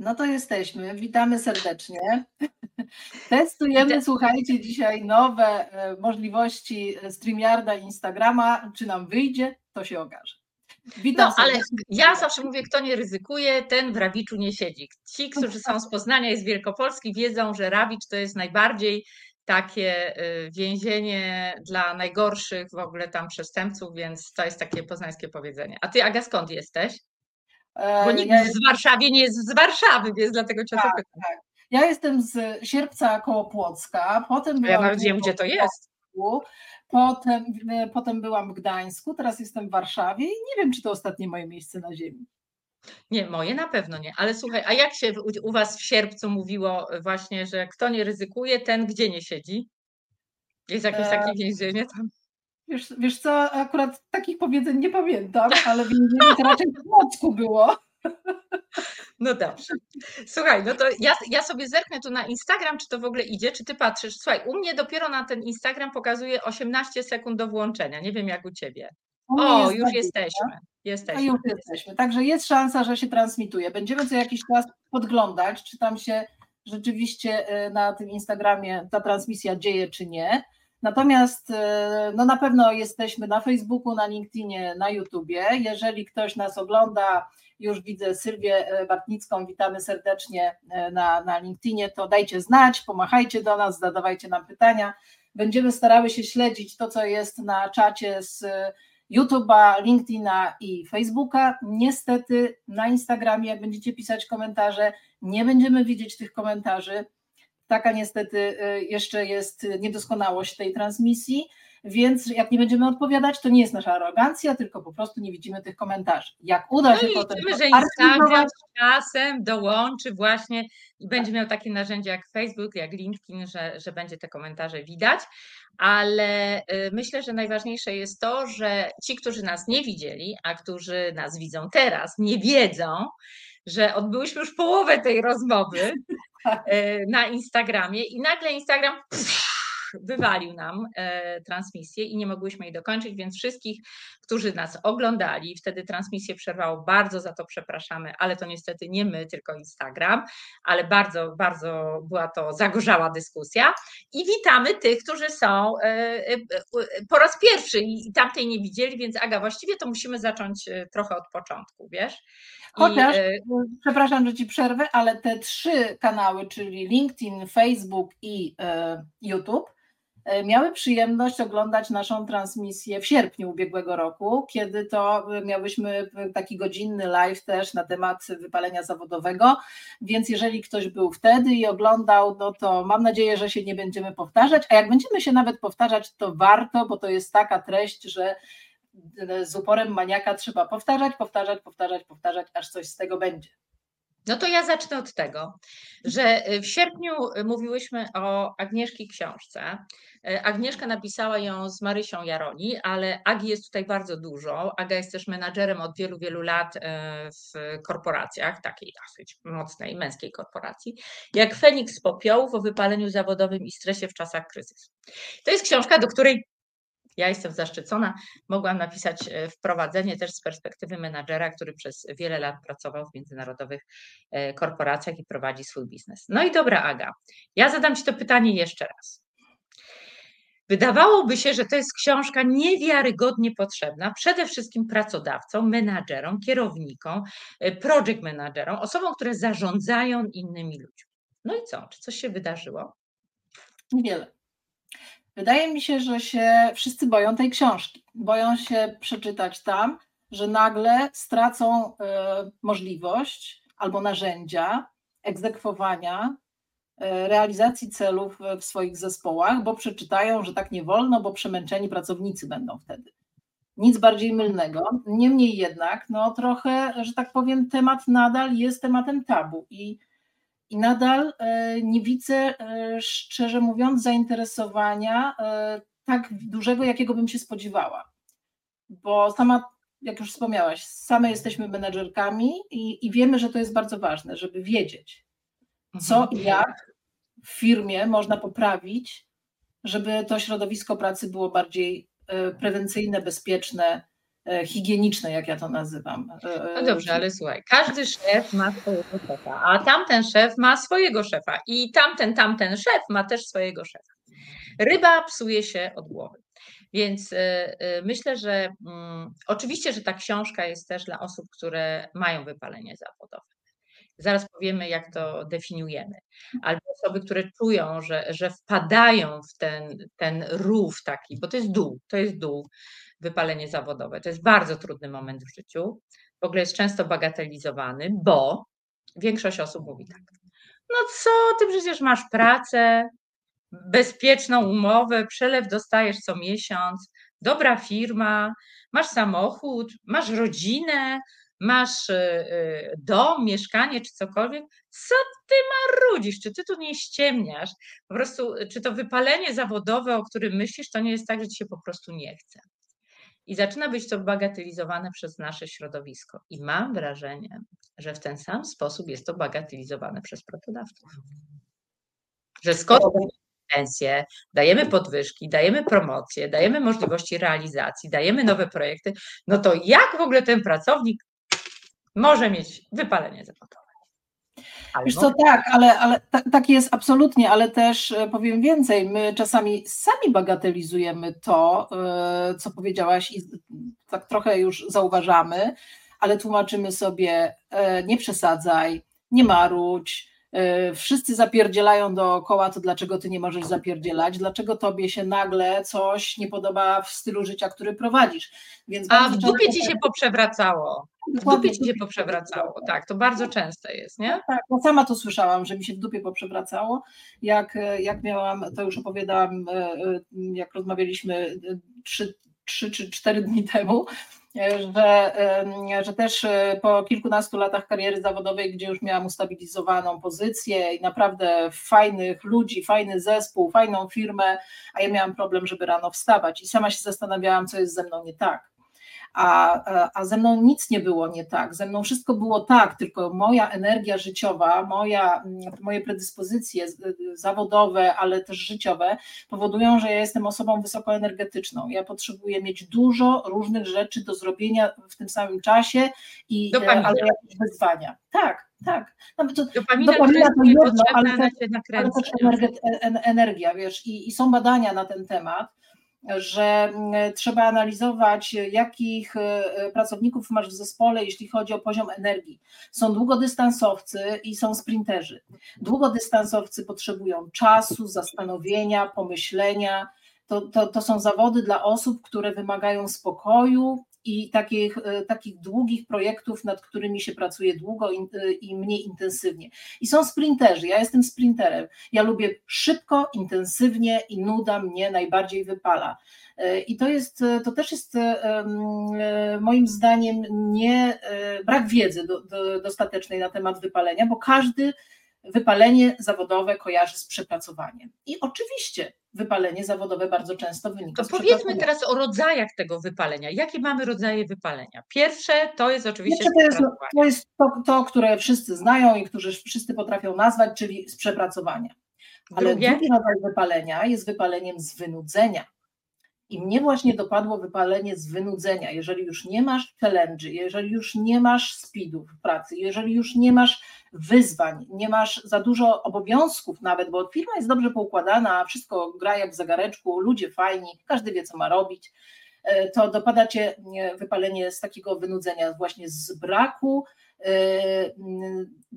No to jesteśmy. Witamy serdecznie. Testujemy, słuchajcie, dzisiaj nowe e, możliwości StreamYarda i Instagrama. Czy nam wyjdzie, to się okaże. Witam no, ale ja zawsze mówię, kto nie ryzykuje, ten w Rawiczu nie siedzi. Ci, którzy są z Poznania i z Wielkopolski, wiedzą, że Rawicz to jest najbardziej takie y, więzienie dla najgorszych w ogóle tam przestępców, więc to jest takie poznańskie powiedzenie. A ty, Aga, skąd jesteś? Bo nikt ja... z Warszawy nie jest z Warszawy, więc dlatego cię tak, pytam. Tak. Ja jestem z Sierpca koło Płocka, potem Ja nawet wiem, gdzie to jest. Potem, potem byłam w Gdańsku, teraz jestem w Warszawie i nie wiem, czy to ostatnie moje miejsce na ziemi. Nie, moje na pewno nie. Ale słuchaj, a jak się u, Was w sierpcu mówiło właśnie, że kto nie ryzykuje, ten gdzie nie siedzi? Jest jakieś e... takie więzienie tam? Wiesz, wiesz co, akurat takich powiedzeń nie pamiętam, ale więzienie to raczej w Płocku było. No dobrze. Słuchaj, no to ja, ja sobie zerknę tu na Instagram, czy to w ogóle idzie, czy ty patrzysz. Słuchaj, u mnie dopiero na ten Instagram pokazuje 18 sekund do włączenia. Nie wiem jak u ciebie. O, już jesteśmy. Jesteśmy. już jesteśmy. Także jest szansa, że się transmituje. Będziemy co jakiś czas podglądać, czy tam się rzeczywiście e, na tym Instagramie ta transmisja dzieje, czy nie. Natomiast e, no na pewno jesteśmy na Facebooku, na LinkedInie, na YouTubie. Jeżeli ktoś nas ogląda, już widzę Sylwię e, Bartnicką, witamy serdecznie na, na LinkedInie, to dajcie znać, pomachajcie do nas, zadawajcie nam pytania. Będziemy starały się śledzić to, co jest na czacie z YouTube'a, LinkedIna i Facebooka. Niestety na Instagramie, jak będziecie pisać komentarze, nie będziemy widzieć tych komentarzy. Taka niestety y, jeszcze jest niedoskonałość tej transmisji, więc jak nie będziemy odpowiadać, to nie jest nasza arogancja, tylko po prostu nie widzimy tych komentarzy. Jak uda się no potem. że Instagram czasem dołączy właśnie i będzie miał takie narzędzie jak Facebook, jak LinkedIn, że, że będzie te komentarze widać, ale y, myślę, że najważniejsze jest to, że ci, którzy nas nie widzieli, a którzy nas widzą teraz, nie wiedzą, że odbyłyśmy już połowę tej rozmowy y, na Instagramie i nagle Instagram wywalił nam e, transmisję i nie mogłyśmy jej dokończyć, więc wszystkich, którzy nas oglądali, wtedy transmisję przerwało, bardzo za to przepraszamy, ale to niestety nie my, tylko Instagram, ale bardzo, bardzo była to zagorzała dyskusja i witamy tych, którzy są e, e, po raz pierwszy i tamtej nie widzieli, więc Aga, właściwie to musimy zacząć trochę od początku, wiesz? Chociaż, I, przepraszam, że ci przerwę, ale te trzy kanały, czyli LinkedIn, Facebook i YouTube, E, miały przyjemność oglądać naszą transmisję w sierpniu ubiegłego roku, kiedy to miałyśmy taki godzinny live też na temat wypalenia zawodowego, więc jeżeli ktoś był wtedy i oglądał, no to mam nadzieję, że się nie będziemy powtarzać, a jak będziemy się nawet powtarzać, to warto, bo to jest taka treść, że z uporem maniaka trzeba powtarzać, powtarzać, powtarzać, powtarzać, aż coś z tego będzie. No to ja zacznę od tego, że w sierpniu mówiłyśmy o Agnieszki książce. Agnieszka napisała ją z Marysią Jaroni, ale Agi jest tutaj bardzo dużo. Aga jest też menadżerem od wielu, wielu lat w korporacjach, takiej dosyć mocnej, męskiej korporacji, jak Feniks z popiołów o wypaleniu zawodowym i stresie w czasach kryzysu. To jest książka, do której ja jestem zaszczycona. Mogłam napisać e, wprowadzenie też z perspektywy menadżera, który przez wiele lat pracował w międzynarodowych e, korporacjach i prowadzi swój biznes. No i dobra, Aga, ja zadam Ci to pytanie jeszcze raz. Wydawałoby się, że to jest książka niewiarygodnie potrzebna przede wszystkim pracodawcom, menadżerom, kierownikom, e, project menadżerom, osobom, które zarządzają innymi ludźmi. No i co? Czy coś się wydarzyło? Niewiele. Wydaje mi się, że się wszyscy boją tej książki. Boją się przeczytać tam, że nagle stracą e, możliwość albo narzędzia egzekwowania e, realizacji celów w swoich zespołach, bo przeczytają, że tak nie wolno, bo przemęczeni pracownicy będą wtedy. Nic bardziej mylnego. Niemniej jednak, no trochę, że tak powiem, temat nadal jest tematem tabu i i nadal e, nie widzę, e, szczerze mówiąc, zainteresowania e, tak dużego, jakiego bym się spodziewała. Bo sama, jak już wspomniałaś, same jesteśmy menedżerkami i, i wiemy, że to jest bardzo ważne, żeby wiedzieć, co i mhm. jak w firmie można poprawić, żeby to środowisko pracy było bardziej prewencyjne, bezpieczne higieniczne, jak ja to nazywam. No dobrze, ale słuchaj, każdy szef ma swojego szefa, a tamten szef ma swojego szefa i tamten, tamten szef ma też swojego szefa. Ryba psuje się od głowy. Więc myślę, że mm, oczywiście, że ta książka jest też dla osób, które mają wypalenie zawodowe. Zaraz powiemy, jak to definiujemy. Albo osoby, które czują, że, że wpadają w ten, ten rów taki, bo to jest dół, to jest dół, wypalenie zawodowe. To jest bardzo trudny moment w życiu. W ogóle jest często bagatelizowany, bo większość osób mówi tak. No co, ty przecież masz pracę, bezpieczną umowę, przelew dostajesz co miesiąc, dobra firma, masz samochód, masz rodzinę, masz y, y, dom, mieszkanie czy cokolwiek, co ty marudzisz? Czy ty tu nie ściemniasz? Po prostu, czy to wypalenie zawodowe, o którym myślisz, to nie jest tak, że ci się po prostu nie chce. I zaczyna być to bagatelizowane przez nasze środowisko. I mam wrażenie, że w ten sam sposób jest to bagatelizowane przez pracodawców. Że skoro pensje, dajemy podwyżki, dajemy promocje, dajemy możliwości realizacji, dajemy nowe projekty, no to jak w ogóle ten pracownik może mieć wypalenie zawodowe? Wiesz co, tak, ale, ale tak, tak jest absolutnie, ale też e, powiem więcej, my czasami sami bagatelizujemy to, e, co powiedziałaś i tak trochę już zauważamy, ale tłumaczymy sobie, e, nie przesadzaj, nie marudź, wszyscy zapierdzielają dookoła, to dlaczego ty nie możesz zapierdzielać? Dlaczego tobie się nagle coś nie podoba w stylu życia, który prowadzisz? Więc A w dupie często... ci się poprzewracało. W dupie ci się poprzewracało, tak, to bardzo częste jest, nie? Tak, no sama to słyszałam, że mi się w dupie poprzewracało. Jak, jak miałam, to już opowiadałam, e, e, jak rozmawialiśmy trzy, trzy czy cztery dni temu, że, że też e, po kilkunastu latach kariery zawodowej, gdzie już miałam ustabilizowaną pozycję i naprawdę fajnych ludzi, fajny zespół, fajną firmę, a ja miałam problem, żeby rano wstawać. I sama się zastanawiałam, co jest ze mną nie tak a, a ze mną nic nie było nie tak, ze mną wszystko było tak, tylko moja energia życiowa, moja, moje predyspozycje zawodowe, ale też życiowe powodują, że ja jestem osobą wysokoenergetyczną. Ja potrzebuję mieć dużo różnych rzeczy do zrobienia w tym samym czasie i e, albo jakieś wyzwania. Tak, tak. No, to, dopamina, dopamina to jedno, ale też, ale też energia, wiesz, i, i są badania na ten temat że mm, trzeba analizować, jakich e, pracowników masz w zespole, jeśli chodzi o poziom energii. Są długodystansowcy i są sprinterzy. Długodystansowcy potrzebują czasu, zastanowienia, pomyślenia. To, to, to są zawody dla osób, które wymagają spokoju, i takich, e, takich długich projektów, nad którymi się pracuje długo i, e, i mniej intensywnie. I są sprinterzy, ja jestem sprinterem, ja lubię szybko, intensywnie i nuda mnie najbardziej wypala. E, I to jest, to też jest moim zdaniem nie brak wiedzy do, do, dostatecznej na temat wypalenia, bo każdy wypalenie zawodowe kojarzy z przepracowaniem. I oczywiście wypalenie zawodowe bardzo często wynika to z powiedzmy teraz o rodzajach tego wypalenia. Jakie mamy rodzaje wypalenia? Pierwsze to jest oczywiście to jest, to, jest to, to, które wszyscy znają i którzy wszyscy potrafią nazwać, czyli z przepracowania. Ale drugi rodzaj wypalenia jest wypaleniem z wynudzenia. I mnie właśnie dopadło wypalenie z wynudzenia. Jeżeli już nie masz challenge, jeżeli już nie masz speedów w pracy, jeżeli już nie masz wyzwań, nie masz za dużo obowiązków nawet, bo firma jest dobrze poukładana, wszystko gra jak w zegareczku, ludzie fajni, każdy wie, co ma robić, e, to dopada cię wypalenie z takiego wynudzenia, właśnie z braku e,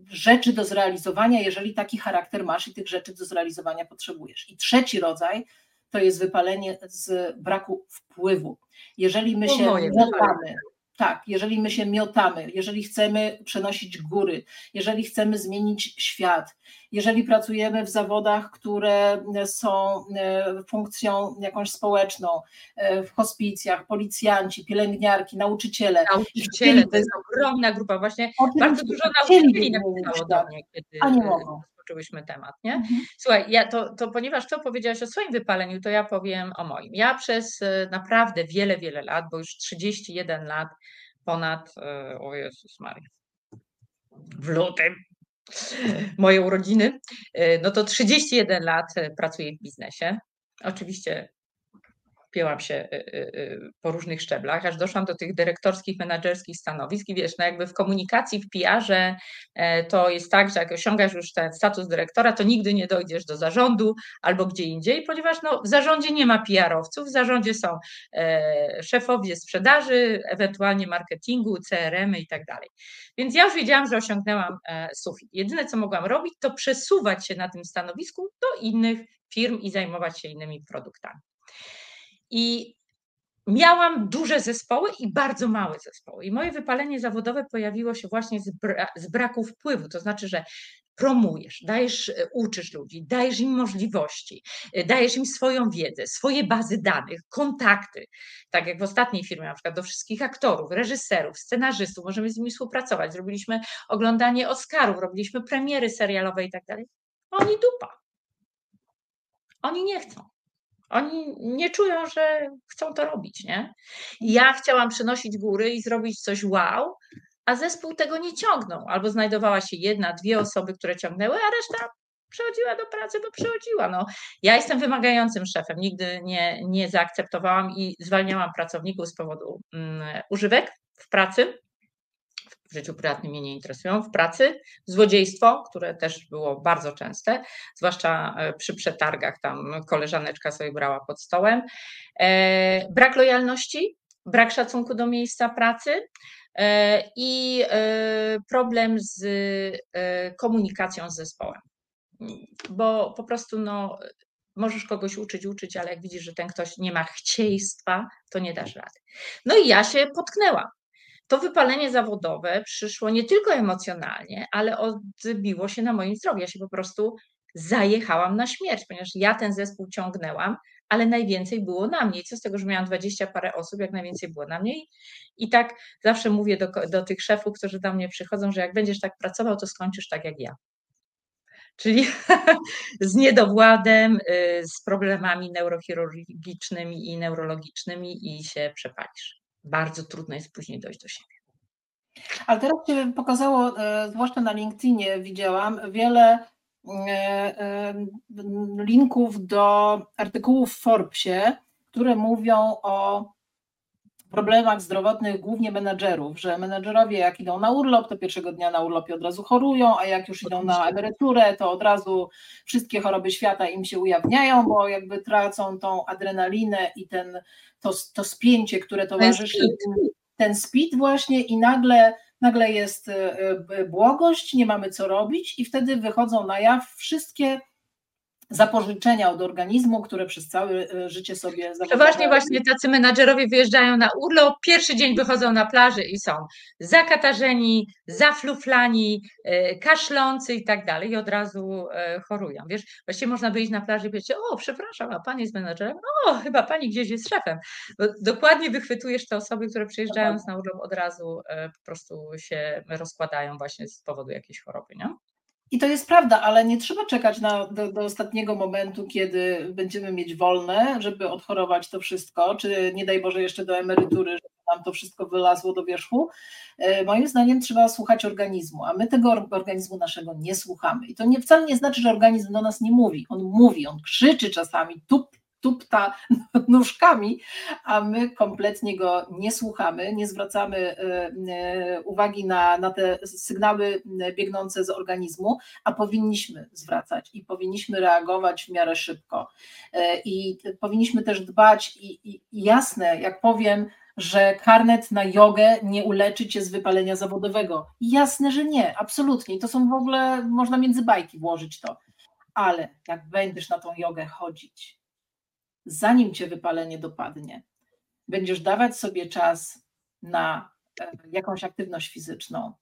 rzeczy do zrealizowania, jeżeli taki charakter masz i tych rzeczy do zrealizowania potrzebujesz. I trzeci rodzaj to jest wypalenie z braku wpływu. Jeżeli my się miotamy, tak, jeżeli my się miotamy, jeżeli chcemy przenosić góry, jeżeli chcemy zmienić świat, jeżeli pracujemy w zawodach, które są e, funkcją jakąś społeczną, e, w hospicjach, policjanci, pielęgniarki, nauczyciele. Nauczyciele, to jest ogromna grupa, właśnie bardzo dużo nauczycieli napisało do mnie, kiedy, a nie mogą rozpoczęłyśmy temat, nie? Mhm. Słuchaj, ja to, to ponieważ to powiedziałaś o swoim wypaleniu, to ja powiem o moim. Ja przez e, naprawdę wiele, wiele lat, bo już 31 lat ponad, e, o Jezus Maria, w lutym moje urodziny, e, no to 31 lat pracuję w biznesie. Oczywiście pięłam się y, y, y, po różnych szczeblach, aż doszłam do tych dyrektorskich, menedżerskich stanowisk i wiesz, no jakby w komunikacji, w PR-ze e, to jest tak, że jak osiągasz już ten status dyrektora, to nigdy nie dojdziesz do zarządu albo gdzie indziej, ponieważ no, w zarządzie nie ma PR-owców, w zarządzie są e, szefowie sprzedaży, ewentualnie marketingu, CRM-y i tak dalej. Więc ja już wiedziałam, że osiągnęłam e, sufit. Jedyne, co mogłam robić, to przesuwać się na tym stanowisku do innych firm i zajmować się innymi produktami. I miałam duże zespoły i bardzo małe zespoły. I moje wypalenie zawodowe pojawiło się właśnie z, bra z braku wpływu. To znaczy, że promujesz, dajesz, e, uczysz ludzi, dajesz im możliwości, e, dajesz im swoją wiedzę, swoje bazy danych, kontakty. Tak jak w ostatniej firmie, na przykład do wszystkich aktorów, reżyserów, scenarzystów, możemy z nimi współpracować. Zrobiliśmy oglądanie Oscarów, robiliśmy premiery serialowe i tak dalej. Oni dupa. Oni nie chcą. Oni nie czują, że chcą to robić, nie? ja chciałam przynosić góry i zrobić coś wow, a zespół tego nie ciągnął. Albo znajdowała się jedna, dwie osoby, które ciągnęły, a reszta przychodziła do pracy, bo przychodziła. No, ja jestem wymagającym szefem, nigdy nie, nie zaakceptowałam i zwalniałam pracowników z powodu mm, używek w pracy w życiu prywatnym mnie nie interesują, w pracy, złodziejstwo, które też było bardzo częste, zwłaszcza e, przy przetargach, tam koleżaneczka sobie brała pod stołem, e, brak lojalności, brak szacunku do miejsca pracy e, i problem z komunikacją z zespołem. Bo po prostu no, możesz kogoś uczyć, uczyć, ale jak widzisz, że ten ktoś nie ma chcieństwa, to nie dasz rady. No i ja się potknęłam to wypalenie zawodowe przyszło nie tylko emocjonalnie, ale odbiło się na moim zdrowiu. Ja się po prostu zajechałam na śmierć, ponieważ ja ten zespół ciągnęłam, ale najwięcej było na mnie. I co z tego, że miałam dwadzieścia parę osób, jak najwięcej było na mnie. I, tak zawsze mówię do, do tych szefów, którzy do mnie przychodzą, że jak będziesz tak pracował, to skończysz tak jak ja. Czyli z niedowładem, y, z problemami neurochirurgicznymi i neurologicznymi i się przepalisz bardzo trudno jest później dojść do siebie. Ale teraz się pokazało, e, zwłaszcza na LinkedInie widziałam, wiele e, e, linków do artykułów w Forbesie, które mówią o problemach zdrowotnych głównie menedżerów, że menedżerowie jak idą na urlop, to pierwszego dnia na urlopie od razu chorują, a jak już idą na emeryturę, to od razu wszystkie choroby świata im się ujawniają, bo jakby tracą tą adrenalinę i ten, to, to spięcie, które towarzyszy, ten speed właśnie i nagle nagle jest e, e, błogość, nie mamy co robić i wtedy wychodzą na jaw wszystkie zapożyczenia od organizmu, które przez całe e, życie sobie Przeważnie właśnie tacy menadżerowie wyjeżdżają na urlop, pierwszy dzień wychodzą na plaży i są zakatarzeni, zafluflani, e, kaszlący i tak dalej i od razu e, chorują. Wiesz, właściwie można wyjść na plaży i powiedzieć, o przepraszam, a pan jest menadżerem? O, chyba pani gdzieś jest szefem. Bo dokładnie wychwytujesz te osoby, które przyjeżdżając na urlop od razu po prostu się rozkładają właśnie z powodu jakiejś choroby, nie? I to jest prawda, ale nie trzeba czekać na, do, do, ostatniego momentu, kiedy będziemy mieć wolne, żeby odchorować to wszystko, czy nie daj Boże jeszcze do emerytury, żeby nam to wszystko wylazło do wierzchu. E, moim zdaniem trzeba słuchać organizmu, a my tego organizmu naszego nie słuchamy. I to nie, wcale nie znaczy, że organizm do nas nie mówi. On mówi, on krzyczy czasami, tup, tupta nóżkami, a my kompletnie go nie słuchamy, nie zwracamy e, e, uwagi na, na te sygnały biegnące z organizmu, a powinniśmy zwracać i powinniśmy reagować w miarę szybko. E, I powinniśmy też dbać i, i jasne, jak powiem, że karnet na jogę nie uleczy cię z wypalenia zawodowego. Jasne, że nie, absolutnie. To są w ogóle, można między bajki włożyć to. Ale jak będziesz na tą jogę chodzić, zanim cię wypalenie dopadnie, będziesz dawać sobie czas na e, jakąś aktywność fizyczną,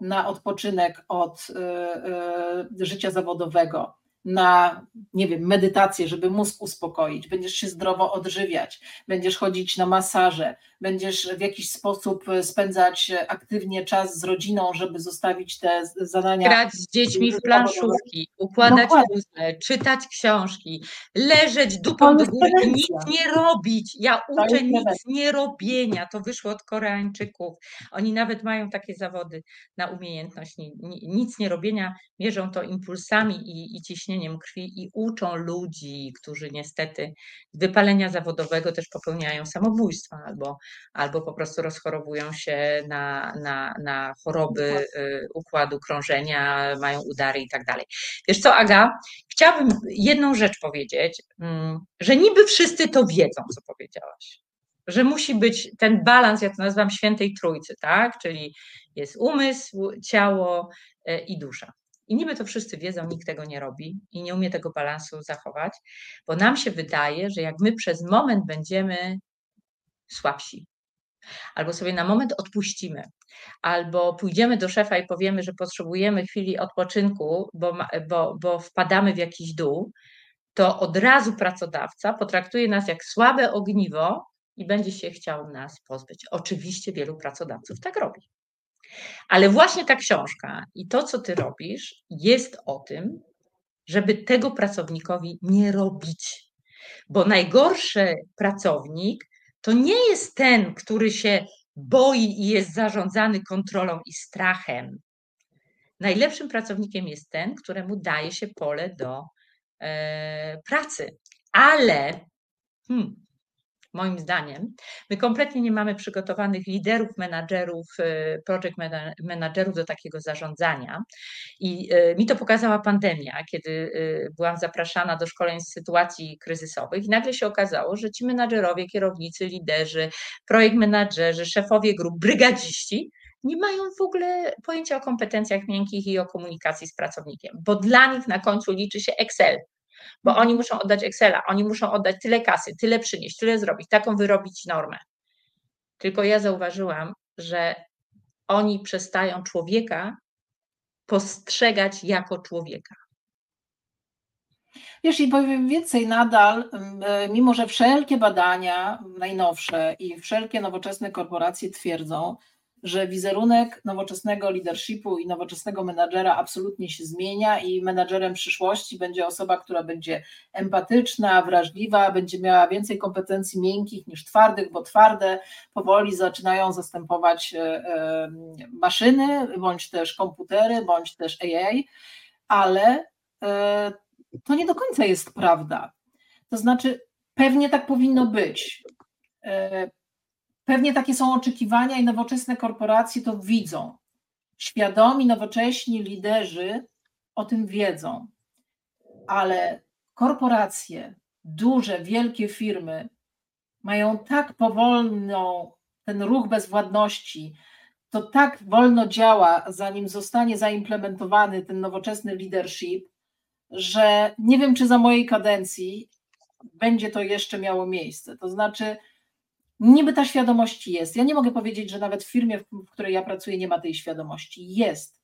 na odpoczynek od e, e, życia zawodowego, na, nie wiem, medytację, żeby mózg uspokoić, będziesz się zdrowo odżywiać, będziesz chodzić na masaże, będziesz w jakiś sposób spędzać aktywnie czas z rodziną, żeby zostawić te zadania. Grać z dziećmi w planszówki, układać puzzle, czytać książki, leżeć dupą do góry i nic nie robić. Ja uczę nic nie robienia. To wyszło od Koreańczyków. Oni nawet mają takie zawody na umiejętność nic nie robienia, mierzą to impulsami i, i ciśnieniem ciśnieniem krwi i uczą ludzi, którzy niestety z wypalenia zawodowego też popełniają samobójstwa albo, albo po prostu rozchorowują się na, na, na choroby y, układu krążenia, mają udary i tak dalej. Wiesz co, Aga, chciałabym jedną rzecz powiedzieć, mm, że niby wszyscy to wiedzą, co powiedziałaś że musi być ten balans, ja to nazywam świętej trójcy, tak? Czyli jest umysł, ciało e, i dusza. I niby to wszyscy wiedzą, nikt tego nie robi i nie umie tego balansu zachować, bo nam się wydaje, że jak my przez moment będziemy słabsi, albo sobie na moment odpuścimy, albo pójdziemy do szefa i powiemy, że potrzebujemy chwili odpoczynku, bo, bo, bo wpadamy w jakiś dół, to od razu pracodawca potraktuje nas jak słabe ogniwo i będzie się chciał nas pozbyć. Oczywiście wielu pracodawców tak robi. Ale właśnie ta książka i to, co ty robisz, jest o tym, żeby tego pracownikowi nie robić. Bo najgorszy pracownik to nie jest ten, który się boi i jest zarządzany kontrolą i strachem. Najlepszym pracownikiem jest ten, któremu daje się pole do e, pracy. Ale hmm, moim zdaniem. My kompletnie nie mamy przygotowanych liderów, menadżerów, y, project menadżerów do takiego zarządzania. I y, mi to pokazała pandemia, kiedy y, byłam zapraszana do szkoleń z sytuacji kryzysowych i nagle się okazało, że ci menadżerowie, kierownicy, liderzy, projekt menadżerzy, szefowie grup, brygadziści nie mają w ogóle pojęcia o kompetencjach miękkich i o komunikacji z pracownikiem, bo dla nich na końcu liczy się Excel bo oni mhm. muszą oddać Excela, oni muszą oddać tyle kasy, tyle przynieść, tyle zrobić, taką wyrobić normę. Tylko ja zauważyłam, że oni przestają człowieka postrzegać jako człowieka. Wiesz, i powiem więcej, nadal, e, mimo że wszelkie badania najnowsze i wszelkie nowoczesne korporacje twierdzą, że wizerunek nowoczesnego leadershipu i nowoczesnego menadżera absolutnie się zmienia i menadżerem przyszłości będzie osoba, która będzie empatyczna, wrażliwa, będzie miała więcej kompetencji miękkich niż twardych, bo twarde powoli zaczynają zastępować e, e, maszyny, bądź też komputery, bądź też AI, ale e, to nie do końca jest prawda. To znaczy, pewnie tak powinno być Pewnie takie są oczekiwania i nowoczesne korporacje to widzą. Świadomi, nowocześni liderzy o tym wiedzą, ale korporacje, duże, wielkie firmy mają tak powolną ten ruch bezwładności, to tak wolno działa, zanim zostanie zaimplementowany ten nowoczesny leadership, że nie wiem, czy za mojej kadencji będzie to jeszcze miało miejsce. To znaczy, Niby ta świadomość jest. Ja nie mogę powiedzieć, że nawet w firmie, w której ja pracuję, nie ma tej świadomości. Jest.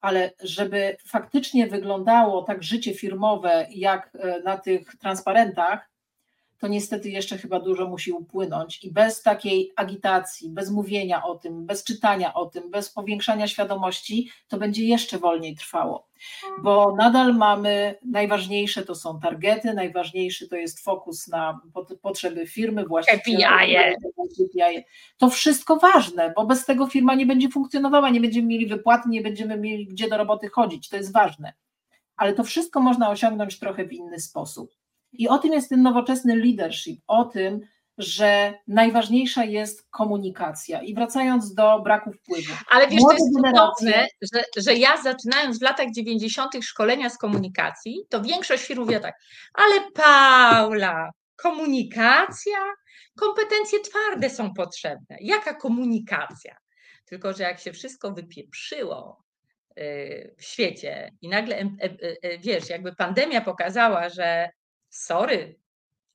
Ale żeby faktycznie wyglądało tak życie firmowe, jak e, na tych transparentach, to niestety jeszcze chyba dużo musi upłynąć i bez takiej agitacji, bez mówienia o tym, bez czytania o tym, bez powiększania świadomości, to będzie jeszcze wolniej trwało. Bo nadal mamy, najważniejsze to są targety, najważniejszy to jest fokus na potrzeby firmy, właściciela. To wszystko ważne, bo bez tego firma nie będzie funkcjonowała, nie będziemy mieli wypłat, nie będziemy mieli gdzie do roboty chodzić, to jest ważne. Ale to wszystko można osiągnąć trochę w inny sposób. I o tym jest ten nowoczesny leadership, o tym, że najważniejsza jest komunikacja. I wracając do braku wpływu. Ale wiesz, to jest generacje... że, że ja zaczynając w latach 90. szkolenia z komunikacji, to większość firm mówiła tak, ale Paula, komunikacja? Kompetencje twarde są potrzebne. Jaka komunikacja? Tylko, że jak się wszystko wypieprzyło y, w świecie i nagle, e, e, wiesz, jakby pandemia pokazała, że sorry,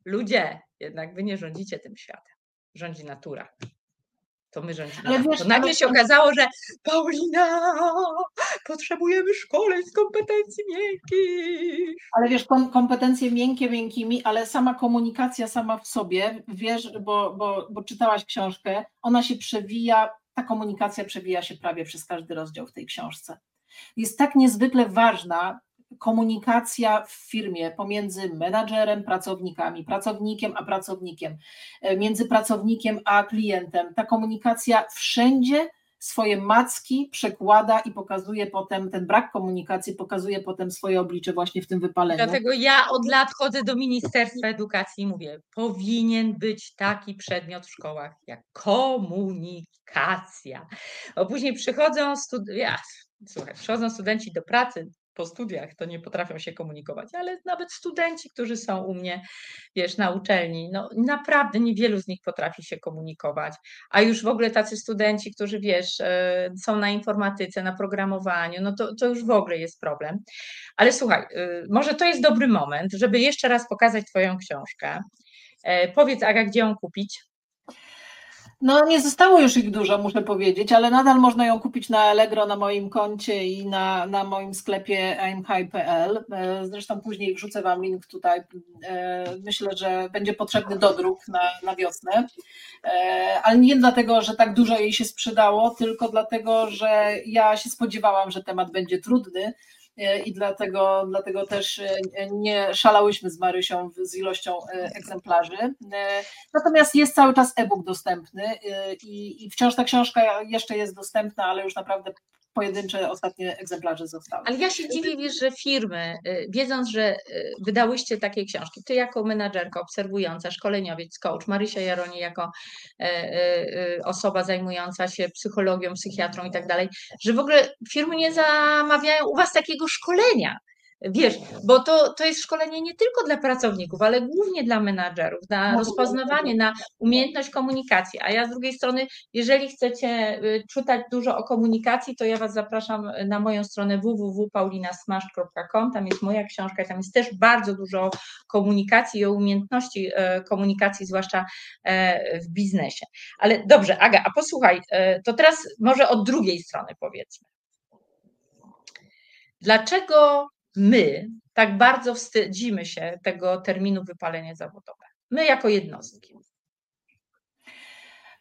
ludzie, jednak wy nie rządzicie tym światem. Rządzi natura. To my rządzimy. Ale wiesz, to nagle się okazało, że Paulina, potrzebujemy szkoleń z kompetencji miękkich. Ale wiesz, kompetencje miękkie miękkimi, ale sama komunikacja sama w sobie, wiesz, bo, bo, bo czytałaś książkę, ona się przewija, ta komunikacja przewija się prawie przez każdy rozdział w tej książce. Jest tak niezwykle ważna, komunikacja w firmie pomiędzy menadżerem, pracownikami, pracownikiem a pracownikiem, e, między pracownikiem a klientem. Ta komunikacja wszędzie swoje macki przekłada i pokazuje potem, ten brak komunikacji pokazuje potem swoje oblicze właśnie w tym wypaleniu. Dlatego ja od lat chodzę do Ministerstwa Edukacji i mówię, powinien być taki przedmiot w szkołach jak komunikacja. Bo później przychodzą studia, słuchaj, przychodzą studenci do pracy, po studiach to nie potrafią się komunikować, ale nawet studenci, którzy są u mnie, wiesz, na uczelni, no naprawdę niewielu z nich potrafi się komunikować, a już w ogóle tacy studenci, którzy, wiesz, e, są na informatyce, na programowaniu, no to, to już w ogóle jest problem. Ale słuchaj, e, może to jest dobry moment, żeby jeszcze raz pokazać Twoją książkę. E, powiedz, Aga, gdzie ją kupić? No nie zostało już ich dużo, muszę powiedzieć, ale nadal można ją kupić na Allegro, na moim koncie i na, na moim sklepie aimhigh.pl. E, zresztą później wrzucę Wam link tutaj. E, myślę, że będzie potrzebny dodruk na, na wiosnę, e, ale nie dlatego, że tak dużo jej się sprzedało, tylko dlatego, że ja się spodziewałam, że temat będzie trudny i dlatego, dlatego też e, nie szalałyśmy z Marysią z ilością e, egzemplarzy. Natomiast jest cały czas e-book dostępny i, i wciąż ta książka jeszcze jest dostępna, ale już naprawdę pojedyncze ostatnie egzemplarze zostały. Ale ja się dziwię, wiesz, że firmy, y, wiedząc, że y, wydałyście takie książki, ty jako menadżerka obserwująca, szkoleniowiec, coach, Marysia Jaroni jako e, e, osoba zajmująca się psychologią, psychiatrą i tak dalej, że w ogóle firmy nie zamawiają u was takiego szkolenia. Wiesz, bo to, to jest szkolenie nie tylko dla pracowników, ale głównie dla menadżerów, na rozpoznawanie, na umiejętność komunikacji. A ja z drugiej strony, jeżeli chcecie y, czytać dużo o komunikacji, to ja Was zapraszam na moją stronę www.paulinasmash.com. Tam jest moja książka i tam jest też bardzo dużo komunikacji i o umiejętności e, komunikacji, zwłaszcza e, w biznesie. Ale dobrze, Aga, a posłuchaj, e, to teraz może od drugiej strony powiedzmy. Dlaczego my tak bardzo wstydzimy się tego terminu wypalenie zawodowe? My jako jednostki.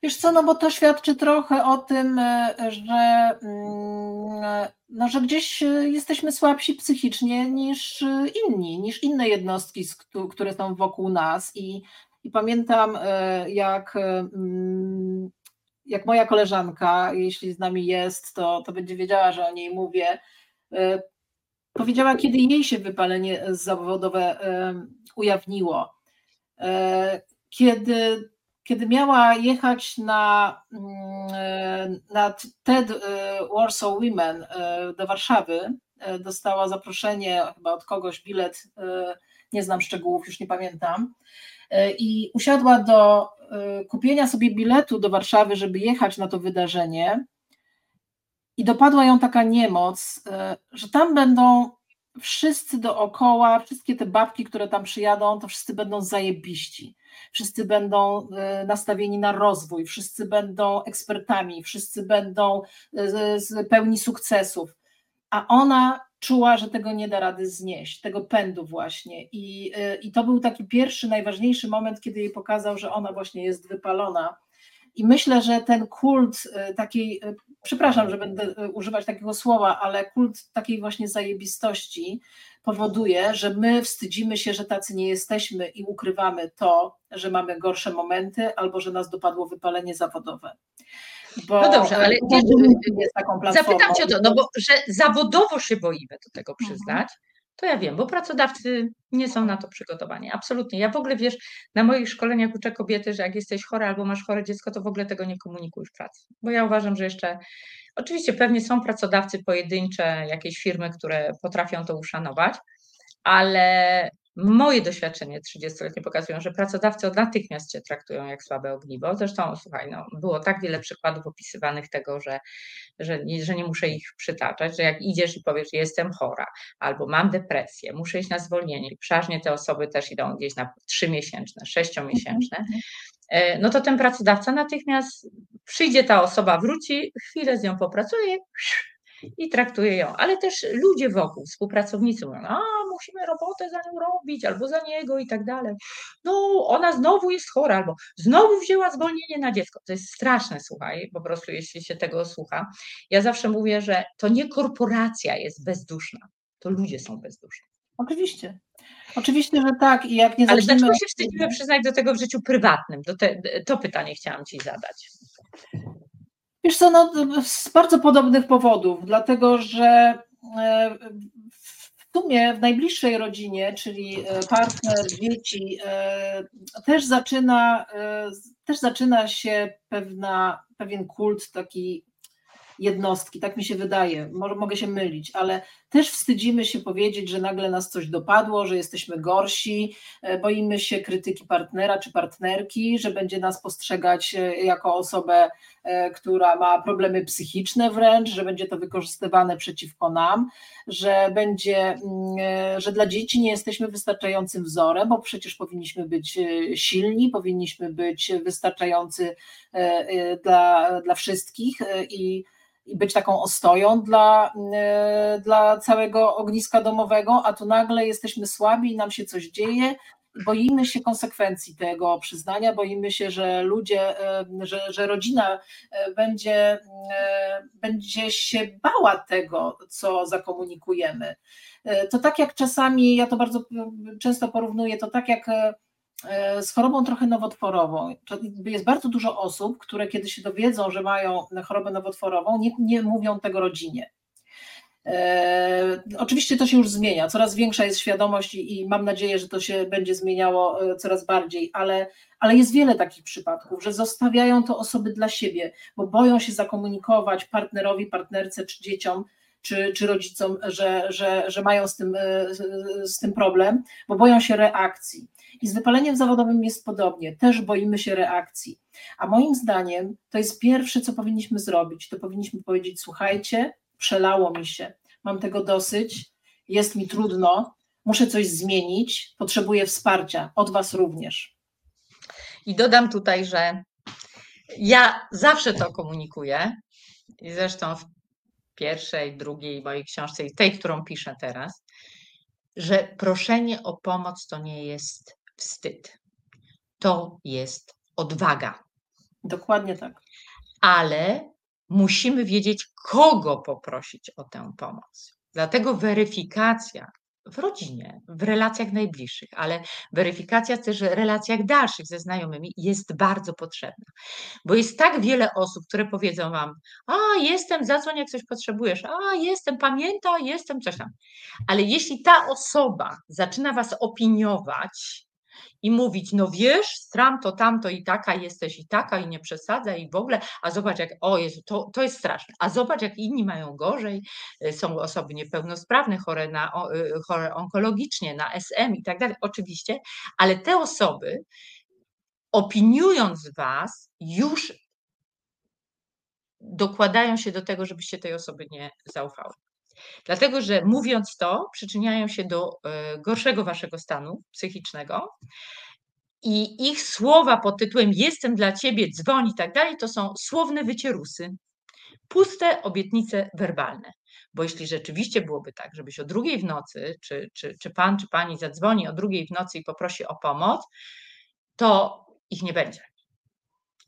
Wiesz co, no bo to świadczy trochę o tym, e, że, mm, no, że gdzieś e, jesteśmy słabsi psychicznie niż inni, niż inne jednostki, które są wokół nas. I, i pamiętam, e, jak, mm, jak moja koleżanka, jeśli z nami jest, to, to będzie wiedziała, że o niej mówię, powiedziała, kiedy jej się wypalenie zawodowe ujawniło. E, kiedy, kiedy miała jechać na, mm, na TED e, Warsaw Women e, do Warszawy, dostała zaproszenie chyba od kogoś, bilet, nie znam szczegółów, już nie pamiętam, i usiadła do kupienia sobie biletu do Warszawy, żeby jechać na to wydarzenie i dopadła ją taka niemoc, e, że tam będą wszyscy dookoła, wszystkie te babki, które tam przyjadą, to wszyscy będą zajebiści. Wszyscy będą e, nastawieni na rozwój, wszyscy będą ekspertami, wszyscy będą e, pełni sukcesów. A ona czuła, że tego nie da rady znieść, tego pędu właśnie. I, I to był taki pierwszy, najważniejszy moment, kiedy jej pokazał, że ona właśnie jest wypalona i myślę, że ten kult e, takiej, e, przepraszam, że będę e, używać takiego słowa, ale kult takiej właśnie zajebistości powoduje, że my wstydzimy się, że tacy nie jesteśmy i ukrywamy to, że mamy gorsze momenty albo że nas dopadło wypalenie zawodowe. Bo no dobrze, ale zapytam Cię o to, no bo że zawodowo się boimy do tego mhm. To ja wiem, bo pracodawcy nie są na to przygotowani. Absolutnie. Ja w ogóle wiesz, na moich szkoleniach uczę kobiety, że jak jesteś chora albo masz chore dziecko, to w ogóle tego nie komunikuj w pracy. Bo ja uważam, że jeszcze, oczywiście pewnie są pracodawcy pojedyncze, jakieś firmy, które potrafią to uszanować, ale Moje doświadczenie 30-letnie pokazują, że pracodawcy natychmiast cię traktują jak słabe ogniwo. Zresztą, słuchaj, no, było tak wiele przykładów opisywanych tego, że, że, nie, że nie muszę ich przytaczać, że jak idziesz i powiesz, jestem chora, albo mam depresję, muszę iść na zwolnienie, i przeważnie te osoby też idą gdzieś na trzymiesięczne, sześciomiesięczne, mhm. e, no to ten pracodawca natychmiast przyjdzie ta osoba, wróci, chwilę z nią popracuje, i traktuje ją, ale też ludzie wokół, współpracownicy mówią, a musimy robotę za nią robić, albo za niego i tak dalej. No, ona znowu jest chora, albo znowu wzięła zwolnienie na dziecko. To jest straszne, słuchaj, po prostu jeśli się tego słucha. Ja zawsze mówię, że to nie korporacja jest bezduszna, to ludzie są bezduszni. Oczywiście. Oczywiście, że tak. I jak nie Ale zaczniemy... dlaczego się wstydzimy przyznać do tego w życiu prywatnym? Te, to pytanie chciałam Ci zadać. Wiesz co, no, z bardzo podobnych powodów, dlatego że e, w sumie w najbliższej rodzinie, czyli e, partner, dzieci, e, też zaczyna, też zaczyna się pewna, pewien kult taki jednostki, tak mi się wydaje, może mogę się mylić, ale też wstydzimy się powiedzieć, że nagle nas coś dopadło, że jesteśmy gorsi, boimy się krytyki partnera czy partnerki, że będzie nas postrzegać jako osobę, która ma problemy psychiczne wręcz, że będzie to wykorzystywane przeciwko nam, że będzie, mm, że dla dzieci nie jesteśmy wystarczającym wzorem, bo przecież powinniśmy być silni, powinniśmy być wystarczający dla, dla wszystkich i i być taką ostoją dla, e, dla całego ogniska domowego, a tu nagle jesteśmy słabi i nam się coś dzieje. Boimy się konsekwencji tego przyznania, boimy się, że ludzie, e, że, że rodzina e, będzie, będzie się bała tego, co zakomunikujemy. To tak jak czasami, ja to bardzo często porównuję, to tak jak E, z chorobą trochę nowotworową. Jest bardzo dużo osób, które kiedy się dowiedzą, że mają chorobę nowotworową, nie, nie mówią tego rodzinie. E, oczywiście to się już zmienia, coraz większa jest świadomość i, i, mam nadzieję, że to się będzie zmieniało e, coraz bardziej, ale, ale jest wiele takich przypadków, że zostawiają to osoby dla siebie, bo boją się zakomunikować partnerowi, partnerce czy dzieciom, czy, czy rodzicom, że, że, że mają z tym, z tym problem, bo boją się reakcji. I z wypaleniem zawodowym jest podobnie, też boimy się reakcji. A moim zdaniem to jest pierwsze, co powinniśmy zrobić. To powinniśmy powiedzieć: Słuchajcie, przelało mi się, mam tego dosyć, jest mi trudno, muszę coś zmienić, potrzebuję wsparcia, od Was również. I dodam tutaj, że ja zawsze to komunikuję i zresztą w pierwszej, drugiej mojej książce i tej, którą piszę teraz, że proszenie o pomoc to nie jest wstyd. To jest odwaga. Dokładnie tak. Ale musimy wiedzieć, kogo poprosić o tę pomoc. Dlatego weryfikacja w rodzinie, w relacjach najbliższych, ale weryfikacja też w relacjach dalszych ze znajomymi jest bardzo potrzebna. Bo jest tak wiele osób, które powiedzą wam: A, jestem, zadzwoń, jak coś potrzebujesz, a, jestem, pamięta, jestem, coś tam. Ale jeśli ta osoba zaczyna was opiniować, i mówić, no wiesz, stram to tamto i taka jesteś i taka i nie przesadza i w ogóle, a zobacz jak, o Jezu, to, to jest straszne, a zobacz jak inni mają gorzej, y, są osoby niepełnosprawne, chore, na, y, chore onkologicznie, na SM i tak dalej, oczywiście, ale te osoby opiniując Was już dokładają się do tego, żebyście tej osoby nie zaufały. Dlatego, że mówiąc to, przyczyniają się do e, gorszego waszego stanu psychicznego. I ich słowa pod tytułem Jestem dla ciebie, dzwoń i tak dalej, to są słowne wycierusy, puste obietnice werbalne. Bo jeśli rzeczywiście byłoby tak, żebyś o drugiej w nocy, czy, czy, czy pan, czy pani zadzwoni o drugiej w nocy i poprosi o pomoc, to ich nie będzie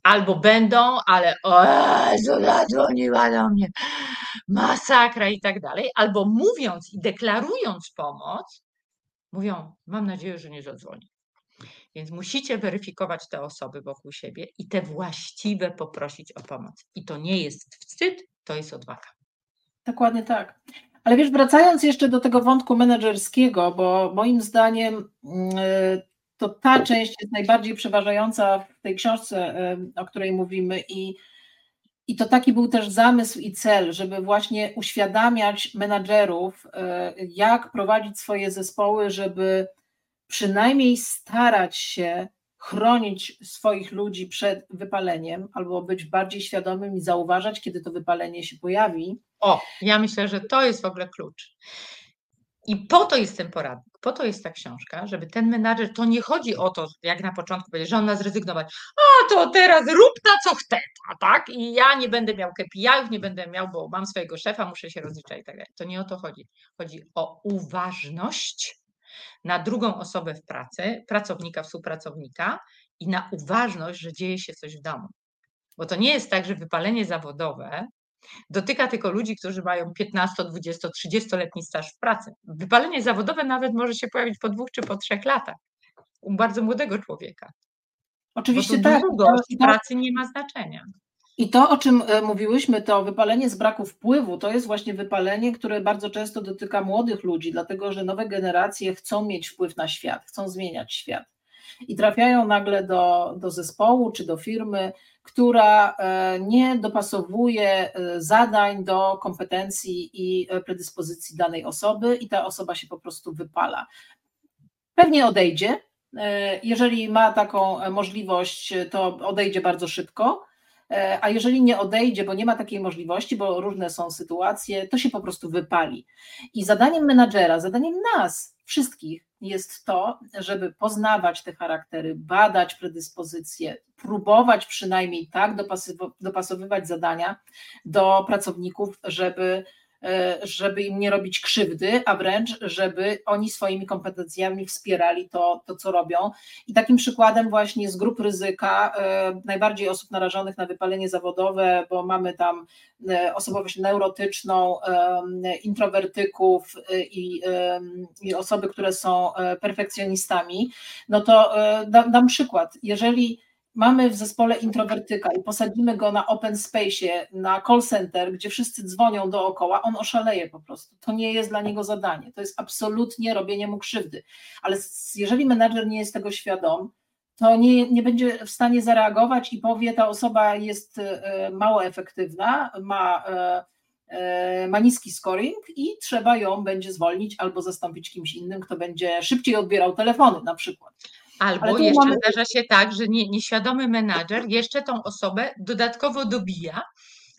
albo będą, ale o zadzwoniła do mnie, masakra i tak dalej, albo mówiąc i deklarując pomoc, mówią, mam nadzieję, że nie zadzwoni. Więc musicie weryfikować te osoby wokół siebie i te właściwe poprosić o pomoc. I to nie jest wstyd, to jest odwaga. Dokładnie tak. Ale wiesz, wracając jeszcze do tego wątku menedżerskiego, bo moim zdaniem mm, to ta część jest najbardziej przeważająca w tej książce, o której mówimy i, i to taki był też zamysł i cel, żeby właśnie uświadamiać menadżerów, e, jak prowadzić swoje zespoły, żeby przynajmniej starać się chronić swoich ludzi przed wypaleniem, albo być bardziej świadomym i zauważać, kiedy to wypalenie się pojawi. O, ja myślę, że to jest w ogóle klucz. I po to jest ten poradnik, po to jest ta książka, żeby ten menadżer, to nie chodzi o to, jak na początku powiedzieć, że on ma zrezygnować, a to teraz rób na co chce, tak? I ja nie będę miał KPI-ów, nie będę miał, bo mam swojego szefa, muszę się rozliczać i tak dalej. To nie o to chodzi. Chodzi o uważność na drugą osobę w pracy, pracownika, współpracownika i na uważność, że dzieje się coś w domu. Bo to nie jest tak, że wypalenie zawodowe Dotyka tylko ludzi, którzy mają 15, 20, 30-letni staż w pracy. Wypalenie zawodowe nawet może się pojawić po dwóch czy po trzech latach u bardzo młodego człowieka. Oczywiście tak. Długość pracy nie ma znaczenia. I to, o czym e, mówiłyśmy, to wypalenie z braku wpływu, to jest właśnie wypalenie, które bardzo często dotyka młodych ludzi, dlatego że nowe generacje chcą mieć wpływ na świat, chcą zmieniać świat. I trafiają nagle do, do zespołu czy do firmy, która e, nie dopasowuje e, zadań do kompetencji i predyspozycji danej osoby, i ta osoba się po prostu wypala. Pewnie odejdzie. Jeżeli ma taką możliwość, to odejdzie bardzo szybko E, a jeżeli nie odejdzie, bo nie ma takiej możliwości, bo różne są sytuacje, to się po prostu wypali. I zadaniem menadżera, zadaniem nas, wszystkich, jest to, żeby poznawać te charaktery, badać predyspozycje, próbować przynajmniej tak dopasowywać zadania do pracowników, żeby E, żeby im nie robić krzywdy, a wręcz, żeby oni swoimi kompetencjami wspierali to, to co robią. I takim przykładem właśnie z grup ryzyka, e, najbardziej osób narażonych na wypalenie zawodowe, bo mamy tam e, osobowość neurotyczną, introwertyków i, i osoby, które są perfekcjonistami, no to dam, dam przykład. Jeżeli mamy w zespole introwertyka i posadzimy go na open space, na call center, gdzie wszyscy dzwonią dookoła, on oszaleje po prostu. To nie jest dla niego zadanie. To jest absolutnie robienie mu krzywdy. Ale jeżeli menadżer nie jest tego świadom, to nie, nie będzie w stanie zareagować i powie, ta osoba jest e, mało efektywna, ma, e, e, ma niski scoring i trzeba ją będzie zwolnić albo zastąpić kimś innym, kto będzie szybciej odbierał telefony na przykład. Albo jeszcze mamy... zdarza się tak, że nie, nieświadomy menadżer jeszcze tą osobę dodatkowo dobija,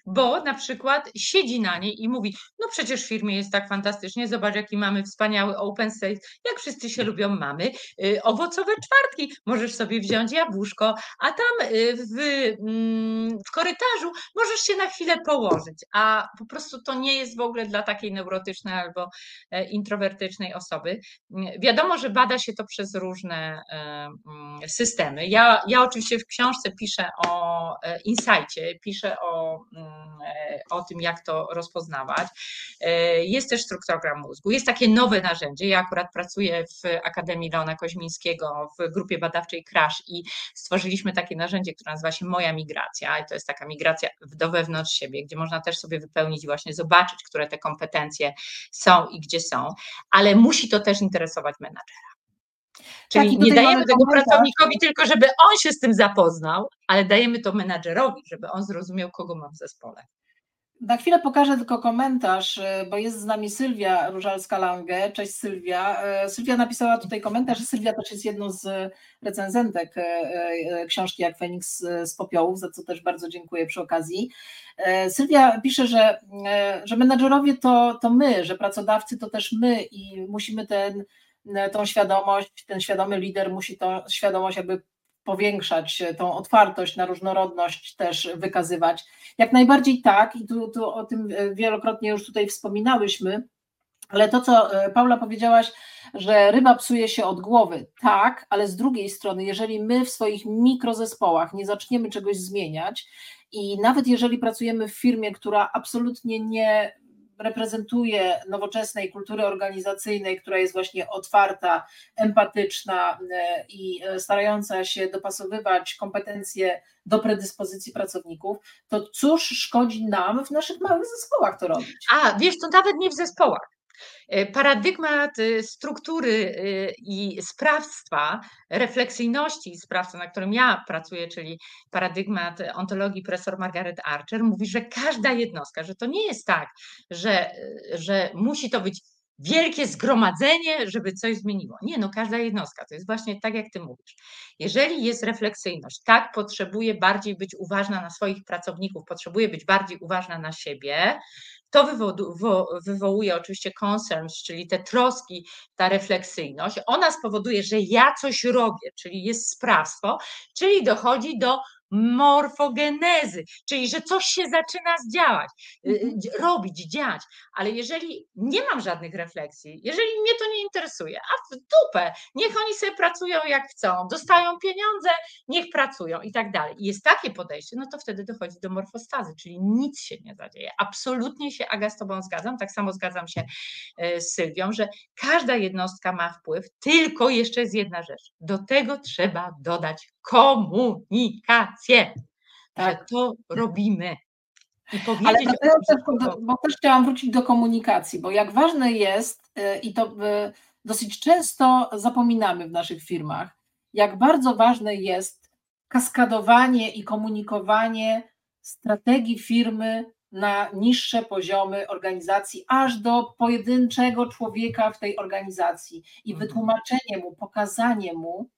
bo na przykład siedzi na niej i mówi, no przecież w firmie jest tak fantastycznie, zobacz jaki mamy wspaniały open space, jak wszyscy się lubią, mamy y, owocowe czwartki, możesz sobie wziąć jabłuszko, a tam y, w, mm, w korytarzu możesz się na chwilę położyć, a po prostu to nie jest w ogóle dla takiej neurotycznej albo e, introwertycznej osoby. Wiadomo, że bada się to przez różne e, mm, systemy. Ja, ja oczywiście w książce piszę o e, insightie, piszę o mm, o tym, jak to rozpoznawać. E, jest też struktogram mózgu, jest takie nowe narzędzie. Ja akurat pracuję w Akademii Leona Koźmińskiego w grupie badawczej Crash i stworzyliśmy takie narzędzie, które nazywa się Moja Migracja i to jest taka migracja do wewnątrz siebie, gdzie można też sobie wypełnić właśnie zobaczyć, które te kompetencje są i gdzie są, ale musi to też interesować menadżera. Czyli tak, nie dajemy tego komentarz. pracownikowi tylko, żeby on się z tym zapoznał, ale dajemy to menadżerowi, żeby on zrozumiał, kogo ma w zespole. Na chwilę pokażę tylko komentarz, y, bo jest z nami Sylwia Różalska-Lange. Cześć Sylwia. Y, Sylwia napisała tutaj komentarz, Sylwia też jest jedną z recenzentek y, książki Jak Feniks z popiołów, za co też bardzo dziękuję przy okazji. Sylwia pisze, że, że menadżerowie to, to my, że pracodawcy to też my i musimy ten tą świadomość, ten świadomy lider musi tą świadomość jakby powiększać, e, tą otwartość na różnorodność też wykazywać. Jak najbardziej tak, i tu, tu o tym e, wielokrotnie już tutaj wspominałyśmy, ale to, co Paula powiedziałaś, że ryba psuje się od głowy, tak, ale z drugiej strony, jeżeli my w swoich mikrozespołach nie zaczniemy czegoś zmieniać, i nawet jeżeli pracujemy w firmie, która absolutnie nie reprezentuje nowoczesnej kultury organizacyjnej, która jest właśnie otwarta, empatyczna e, i e, starająca się dopasowywać kompetencje do predyspozycji pracowników, to cóż szkodzi nam w naszych małych zespołach to robić? A, wiesz, to nawet nie w zespołach. E, paradygmat y, struktury y, i sprawstwa, refleksyjności sprawstwa, na którym ja pracuję, czyli paradygmat ontologii profesor Margaret Archer, mówi, że każda jednostka, że to nie jest tak, że, że musi to być wielkie zgromadzenie, żeby coś zmieniło. Nie, no każda jednostka, to jest właśnie tak, jak ty mówisz. Jeżeli jest refleksyjność, tak, potrzebuje bardziej być uważna na swoich pracowników, potrzebuje być bardziej uważna na siebie, to wywołuje oczywiście concerns, czyli te troski, ta refleksyjność. Ona spowoduje, że ja coś robię, czyli jest sprawstwo, czyli dochodzi do morfogenezy, czyli że coś się zaczyna zdziałać, y, y, mhm. robić, dziać, ale jeżeli nie mam żadnych refleksji, jeżeli mnie to nie interesuje, a w dupę, niech oni sobie pracują jak chcą, dostają pieniądze, niech pracują i tak dalej. I jest takie podejście, no to wtedy dochodzi do morfostazy, czyli nic się nie zadzieje. Absolutnie się, Aga, z Tobą zgadzam, tak samo zgadzam się y, z Sylwią, że każda jednostka ma wpływ, tylko jeszcze jest jedna rzecz. Do tego trzeba dodać komunikację. Tak. że to robimy. I Ale też, bo też chciałam wrócić do komunikacji, bo jak ważne jest, y, i to y, dosyć często zapominamy w naszych firmach, jak bardzo ważne jest kaskadowanie i komunikowanie strategii firmy na niższe poziomy organizacji, aż do pojedynczego człowieka w tej organizacji i mhm. wytłumaczenie mu, pokazanie mu,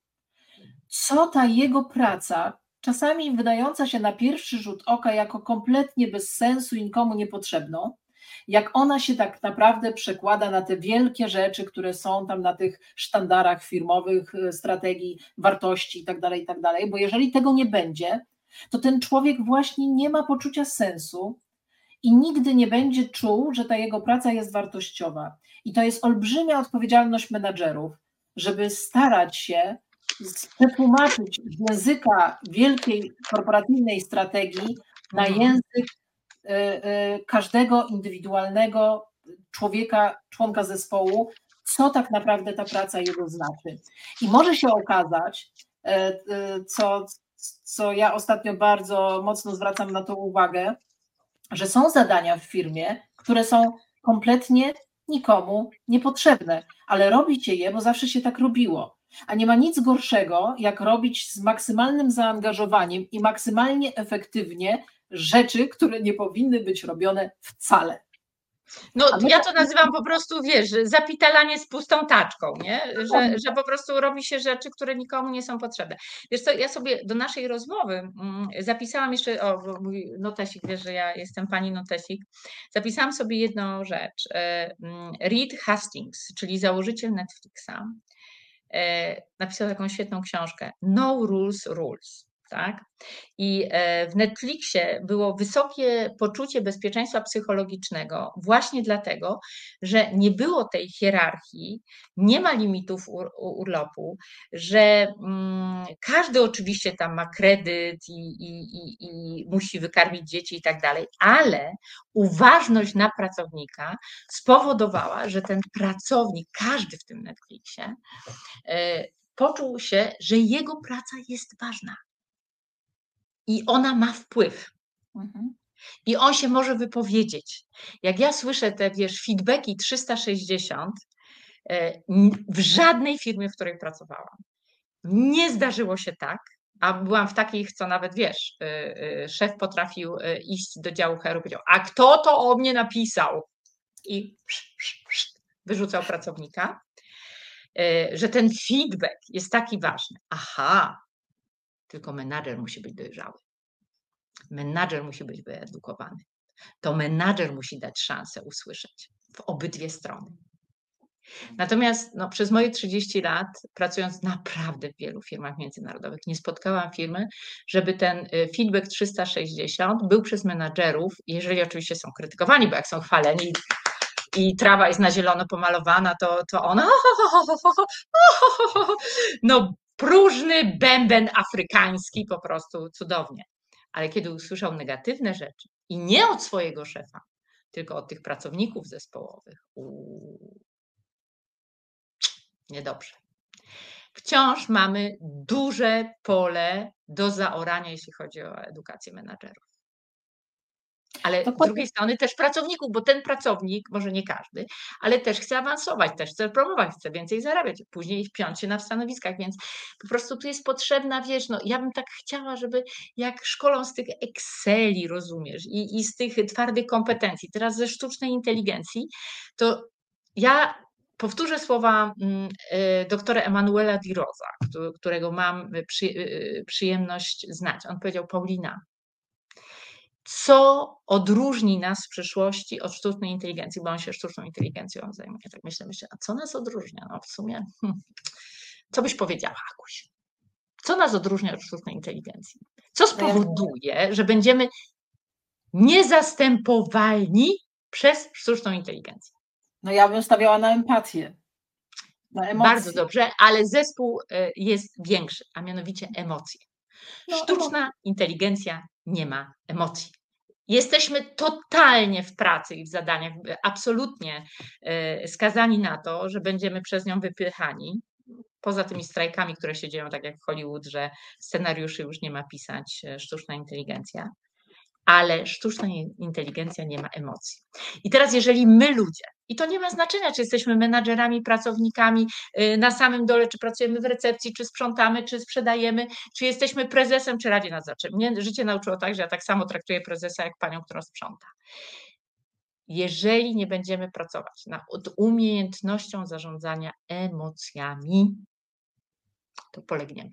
co ta jego praca, czasami wydająca się na pierwszy rzut oka jako kompletnie bez sensu i nikomu niepotrzebną, jak ona się tak naprawdę przekłada na te wielkie rzeczy, które są tam na tych sztandarach firmowych, e, strategii, wartości itd., tak itd., tak bo jeżeli tego nie będzie, to ten człowiek właśnie nie ma poczucia sensu i nigdy nie będzie czuł, że ta jego praca jest wartościowa. I to jest olbrzymia odpowiedzialność menadżerów, żeby starać się przetłumaczyć z języka wielkiej korporacyjnej strategii na mhm. język y, y, każdego indywidualnego człowieka, członka zespołu, co tak naprawdę ta praca jego znaczy. I może się okazać, y, co, co ja ostatnio bardzo mocno zwracam na to uwagę, że są zadania w firmie, które są kompletnie nikomu niepotrzebne, ale robicie je, bo zawsze się tak robiło. A nie ma nic gorszego, jak robić z maksymalnym zaangażowaniem i maksymalnie efektywnie rzeczy, które nie powinny być robione wcale. No, ja to nazywam po prostu, wiesz, zapitalanie z pustą taczką, nie? Że, że po prostu robi się rzeczy, które nikomu nie są potrzebne. Wiesz co, ja sobie do naszej rozmowy mm, zapisałam jeszcze, o mój notesik, wiesz, że ja jestem pani notesik, zapisałam sobie jedną rzecz. E, mm, Reed Hastings, czyli założyciel Netflixa, napisał taką świetną książkę No Rules Rules tak? I e, w Netflixie było wysokie poczucie bezpieczeństwa psychologicznego, właśnie dlatego, że nie było tej hierarchii, nie ma limitów ur urlopu, że mm, każdy oczywiście tam ma kredyt i, i, i, i musi wykarmić dzieci i tak dalej, ale uważność na pracownika spowodowała, że ten pracownik, każdy w tym Netflixie, e, poczuł się, że jego praca jest ważna i ona ma wpływ. Mhm. I on się może wypowiedzieć. Jak ja słyszę te, wiesz, feedbacki 360, e, w żadnej firmie, w której pracowałam, nie zdarzyło się tak, a byłam w takich, co nawet wiesz, e, e, szef potrafił iść do działu HR, powiedział, a kto to o mnie napisał? I wyrzucał pracownika, że ten feedback jest taki ważny. Aha, tylko menadżer musi być dojrzały. Menadżer musi być wyedukowany. To menadżer musi dać szansę usłyszeć w obydwie strony. Natomiast no, przez moje 30 lat, pracując naprawdę w wielu firmach międzynarodowych, nie spotkałam firmy, żeby ten y, feedback 360 był przez menadżerów, jeżeli oczywiście są krytykowani, bo jak są chwaleni i trawa jest na zielono pomalowana, to, to ona no próżny bęben afrykański, po prostu cudownie. Ale kiedy usłyszał negatywne rzeczy i nie od swojego szefa, tylko od tych pracowników zespołowych, uu, niedobrze. Wciąż mamy duże pole do zaorania, jeśli chodzi o edukację menadżerów ale z drugiej strony też pracowników, bo ten pracownik, może nie każdy, ale też chce awansować, też chce promować, chce więcej zarabiać, później wpiąć się na stanowiskach, więc po prostu tu jest potrzebna, wiesz, no ja bym tak chciała, żeby jak szkolą z tych Exceli, rozumiesz, i, i z tych twardych kompetencji, teraz ze sztucznej inteligencji, to ja powtórzę słowa mm, y, doktora Emanuela Di Rosa, którego mam przy, y, przyjemność znać. On powiedział, Paulina, co odróżni nas w przyszłości od sztucznej inteligencji, bo on się sztuczną inteligencją zajmuje. Tak myślę, myślę, a co nas odróżnia? No w sumie, hmm, co byś powiedziała, Akuś? Co nas odróżnia od sztucznej inteligencji? Co no spowoduje, że będziemy niezastępowalni przez sztuczną inteligencję? No ja bym stawiała na empatię. Na Bardzo dobrze, ale zespół y, jest większy, a mianowicie emocje. No, Sztuczna inteligencja nie ma emocji. Jesteśmy totalnie w pracy i w zadaniach, absolutnie e, skazani na to, że będziemy przez nią wypychani. Poza tymi strajkami, które się dzieją, tak jak w Hollywood, że scenariuszy już nie ma pisać e, sztuczna inteligencja, ale sztuczna inteligencja nie ma emocji. I teraz, jeżeli my ludzie, i to nie ma znaczenia, czy jesteśmy menadżerami, pracownikami y, na samym dole, czy pracujemy w recepcji, czy sprzątamy, czy sprzedajemy, czy jesteśmy prezesem, czy radzie nadzorczym. Mnie życie nauczyło tak, że ja tak samo traktuję prezesa jak panią, która sprząta. Jeżeli nie będziemy pracować nad umiejętnością zarządzania emocjami, to polegniemy.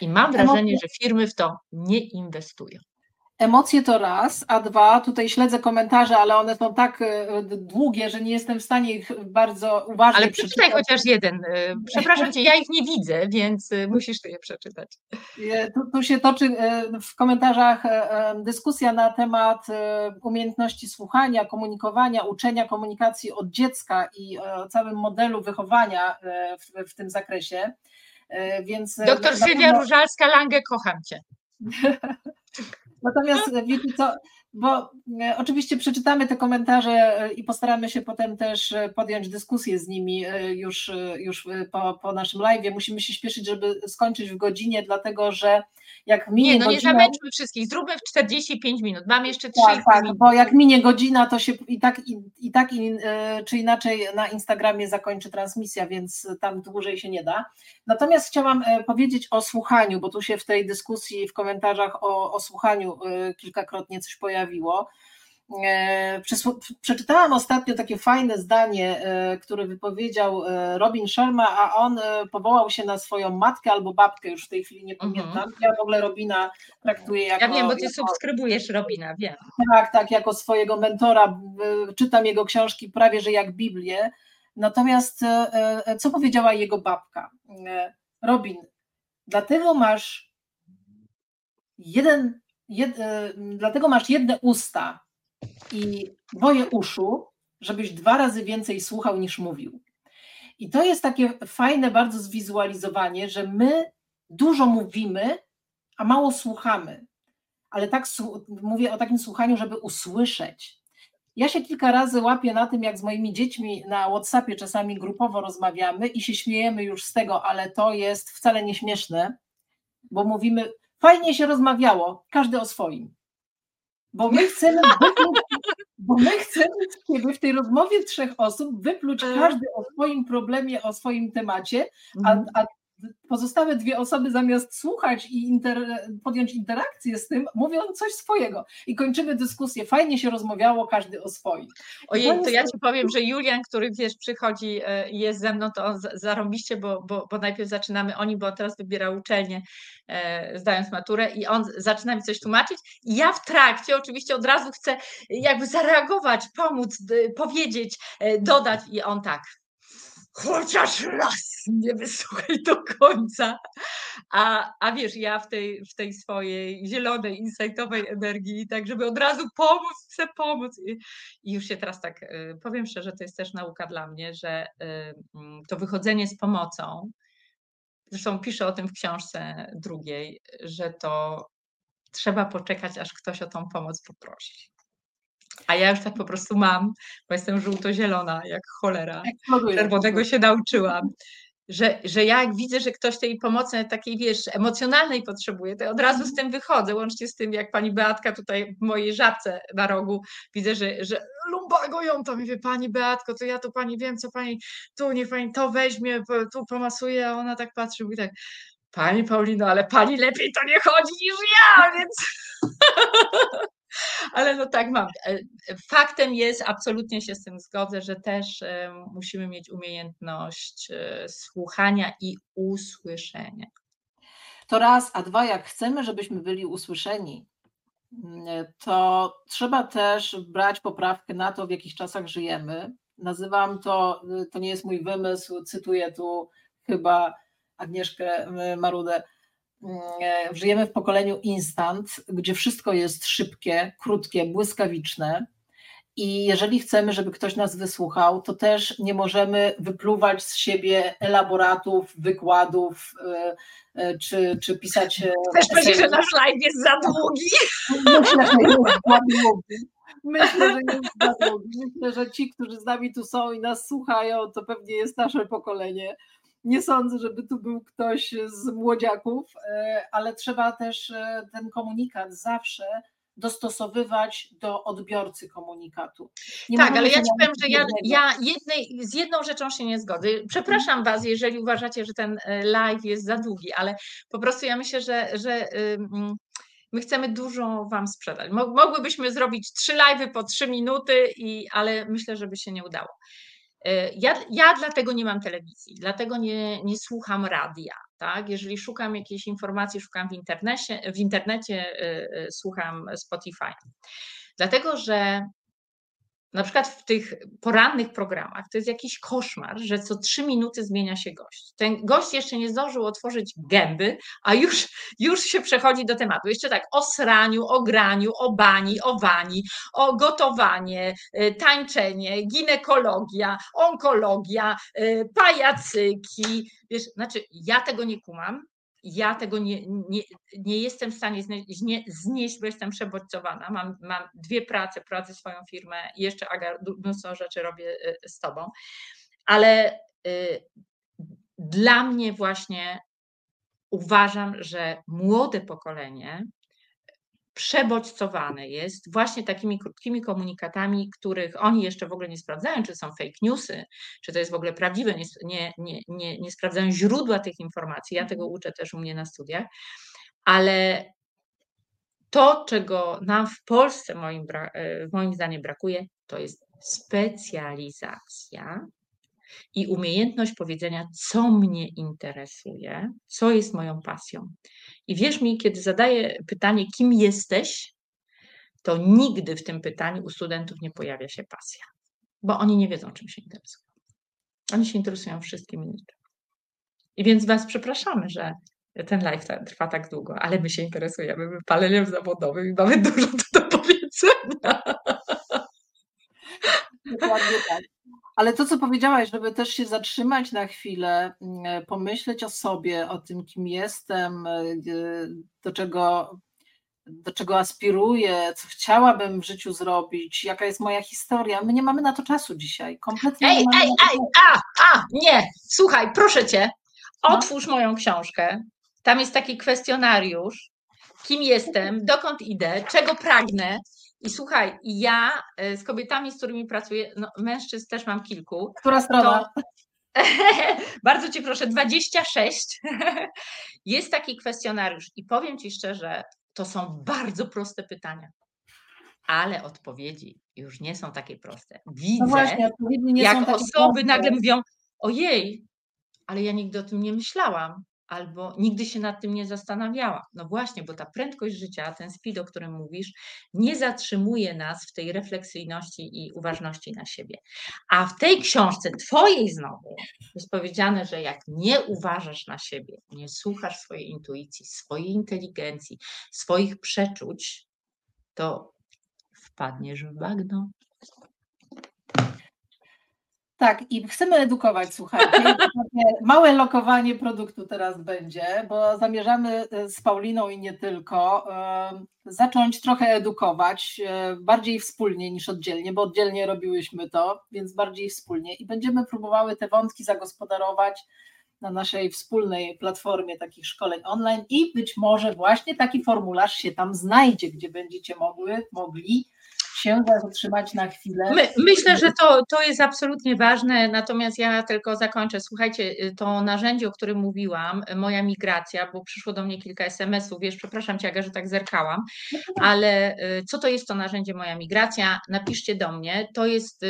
I mam wrażenie, że firmy w to nie inwestują. Emocje to raz, a dwa, tutaj śledzę komentarze, ale one są tak e, długie, że nie jestem w stanie ich bardzo uważnie ale przeczytać. Przeczytaj chociaż jeden. E, przepraszam cię, ja ich nie widzę, więc e, musisz ty je przeczytać. Tu, tu się toczy w komentarzach dyskusja na temat umiejętności słuchania, komunikowania, uczenia komunikacji od dziecka i o całym modelu wychowania w, w tym zakresie. Więc Doktor Sylwia Różalska-Lange, kocham cię. Natomiast wiecie co, bo e, oczywiście przeczytamy te komentarze e, i postaramy się potem też e, podjąć dyskusję z nimi już, już po, po naszym live. Musimy się śpieszyć, żeby skończyć w godzinie, dlatego że jak minie Nie, no godzina, nie zamęczmy wszystkich, zróbmy w 45 minut, mam jeszcze 3 Tak, tak, bo jak minie godzina, to się i tak, i, i tak i, czy inaczej na Instagramie zakończy transmisja, więc tam dłużej się nie da. Natomiast chciałam powiedzieć o słuchaniu, bo tu się w tej dyskusji, w komentarzach o, o słuchaniu kilkakrotnie coś pojawiło pojawiło. E, przeczytałam ostatnio takie fajne zdanie, e, które wypowiedział e, Robin Sharma, a on powołał się na swoją matkę albo babkę, już w tej chwili nie mhm. pamiętam. Ja w ogóle Robina traktuję jako. Ja wiem, bo ty jako, subskrybujesz Robina, wiem. Tak, tak, jako swojego mentora. Czytam jego książki prawie że jak Biblię. Natomiast co powiedziała jego babka? Robin, dlatego masz jeden jed, e, dlatego masz jedne usta i dwoje uszu, żebyś dwa razy więcej słuchał niż mówił. I to jest takie fajne bardzo zwizualizowanie, że my dużo mówimy, a mało słuchamy. Ale tak mówię o takim słuchaniu, żeby usłyszeć. Ja się kilka razy łapię na tym, jak z moimi dziećmi na WhatsAppie czasami grupowo rozmawiamy i się śmiejemy już z tego, ale to jest wcale nie śmieszne, bo mówimy, fajnie się rozmawiało, każdy o swoim. Bo my chcemy wypluć, bo my chcemy w tej rozmowie trzech osób wypluć e. każdy o swoim problemie, o swoim temacie, a, mhm. a pozostałe dwie osoby zamiast słuchać i inter, podjąć interakcję z tym, mówią coś swojego i kończymy dyskusję. Fajnie się rozmawiało, każdy o swoim. Ojej, to ja ci powiem, że Julian, który wiesz, przychodzi e, i jest ze mną, to on zarąbiście, bo, bo, bo najpierw zaczynamy oni, bo teraz wybiera uczelnię, e, zdając maturę i on zaczyna mi coś tłumaczyć i ja w trakcie oczywiście od razu chcę jakby zareagować, pomóc, powiedzieć, e, dodać i on tak, chociaż raz nie wysłuchaj do końca. A, a wiesz, ja w tej, w tej swojej zielonej, insightowej energii, tak żeby od razu pomóc, chcę pomóc. I, I, już się teraz tak y, powiem szczerze, to jest też nauka dla mnie, że y, mm, to wychodzenie z pomocą, zresztą piszę o tym w książce drugiej, że to trzeba poczekać, aż ktoś o tą pomoc poprosi. A ja już tak po prostu mam, bo jestem żółto-zielona, jak cholera. Czerwonego się nauczyłam. Że, że ja jak widzę, że ktoś tej pomocy takiej, wiesz, emocjonalnej potrzebuje, to od razu z tym wychodzę, łącznie z tym, jak pani Beatka tutaj w mojej żabce na rogu, widzę, że, że lumbago ją to, mówię, pani Beatko, to ja tu pani wiem, co pani, tu niech pani to weźmie, tu pomasuje, a ona tak patrzy, mówi tak, pani Paulino, ale pani lepiej to nie chodzi niż ja, więc... Ale no tak mam. E, faktem jest, absolutnie się z tym zgodzę, że też e, musimy mieć umiejętność e, słuchania i usłyszenia. To raz, a dwa, jak chcemy, żebyśmy byli usłyszeni, mm, to trzeba też brać poprawkę na to, w jakich czasach żyjemy. Nazywam to, to nie jest mój wymysł, cytuję tu chyba Agnieszkę Marudę, E, żyjemy w pokoleniu instant, gdzie wszystko jest szybkie, krótkie, błyskawiczne. I jeżeli chcemy, żeby ktoś nas wysłuchał, to też nie możemy wypluwać z siebie elaboratów, wykładów, e, e, czy, czy pisać. Chcesz powiedzieć, że nasz live jest za długi? Myślę, że jest za długi. Myślę, że jest za długi. Myślę, że ci, którzy z nami tu są i nas słuchają, to pewnie jest nasze pokolenie nie sądzę, żeby tu był ktoś z młodziaków, ale trzeba też ten komunikat zawsze dostosowywać do odbiorcy komunikatu. Nie tak, ale ja ci powiem, że ja, ja jednej, z jedną rzeczą się nie zgodzę. Przepraszam mhm. Was, jeżeli uważacie, że ten e, live jest za długi, ale po prostu ja myślę, że, że my chcemy dużo Wam sprzedać. Mogłybyśmy zrobić trzy live'y po trzy minuty, i, ale myślę, że by się nie udało. E, ja, ja dlatego nie mam telewizji, dlatego nie, nie słucham radia. Tak? Jeżeli szukam jakiejś informacji, szukam w internecie, w internecie yy, słucham Spotify. Dlatego, że na przykład w tych porannych programach to jest jakiś koszmar, że co trzy minuty zmienia się gość. Ten gość jeszcze nie zdążył otworzyć gęby, a już, już się przechodzi do tematu. Jeszcze tak o sraniu, o graniu, o bani, o wani, o gotowanie, y, tańczenie, ginekologia, onkologia, y, pajacyki. Wiesz, znaczy ja tego nie kumam, ja tego nie, nie, nie jestem w stanie znieść, nie, znieść, bo jestem przebodźcowana. Mam, mam dwie prace, prowadzę swoją firmę i jeszcze Aga, mnóstwo rzeczy robię y, z tobą. Ale y, dla mnie właśnie uważam, że młode pokolenie przebodźcowane jest właśnie takimi krótkimi komunikatami, których oni jeszcze w ogóle nie sprawdzają, czy są fake newsy, czy to jest w ogóle prawdziwe, nie, nie, nie, nie, sprawdzają źródła tych informacji. Ja tego uczę też u mnie na studiach, ale to, czego nam w Polsce moim, e, moim zdaniem brakuje, to jest specjalizacja i umiejętność powiedzenia, co mnie interesuje, co jest moją pasją. I wierz mi, kiedy zadaję pytanie, kim jesteś, to nigdy w tym pytaniu u studentów nie pojawia się pasja, bo oni nie wiedzą, czym się interesują. Oni się interesują wszystkim innym. I więc Was przepraszamy, że ten live trwa tak długo, ale my się interesujemy wypaleniem zawodowym i mamy dużo do powiedzenia. Dokładnie tak. Ale to, co powiedziałaś, żeby też się zatrzymać na chwilę, mm, pomyśleć o sobie, o tym, kim jestem, e, do czego, do czego aspiruję, co chciałabym w życiu zrobić, jaka jest moja historia. My nie mamy na to czasu dzisiaj. Kompletnie. Ej, ej, ej, a, a, nie, słuchaj, proszę cię, otwórz no. moją książkę. Tam jest taki kwestionariusz. Kim jestem, dokąd idę, czego pragnę, i słuchaj, ja e, z kobietami, z którymi pracuję, no, mężczyzn też mam kilku. Która strona? To... Bardzo Cię proszę, 26. Jest taki kwestionariusz i powiem Ci szczerze, to są bardzo proste pytania, ale odpowiedzi już nie są takie proste. Widzę, no właśnie, jak osoby proste. nagle mówią, ojej, ale ja nigdy o tym nie myślałam albo nigdy się nad tym nie zastanawiała. No właśnie, bo ta prędkość życia, ten speed, o którym mówisz, nie zatrzymuje nas w tej refleksyjności i uważności na siebie. A w tej książce, twojej znowu, jest powiedziane, że jak nie uważasz na siebie, nie słuchasz swojej intuicji, swojej inteligencji, swoich przeczuć, to wpadniesz w bagno. Tak, i chcemy edukować, słuchajcie. Małe lokowanie produktu teraz będzie, bo zamierzamy e, z Pauliną i nie tylko e, zacząć trochę edukować, e, bardziej wspólnie niż oddzielnie, bo oddzielnie robiłyśmy to, więc bardziej wspólnie i będziemy próbowały te wątki zagospodarować na naszej wspólnej platformie takich szkoleń online i być może właśnie taki formularz się tam znajdzie, gdzie będziecie mogły, mogli się zatrzymać na chwilę. My, myślę, że to, to jest absolutnie ważne, natomiast ja tylko zakończę. Słuchajcie, y, to narzędzie, o którym mówiłam, y, moja migracja, bo przyszło do mnie kilka SMS-ów, wiesz, przepraszam Cię, że tak zerkałam, no ale y, co to jest to narzędzie moja migracja? Napiszcie do mnie. To jest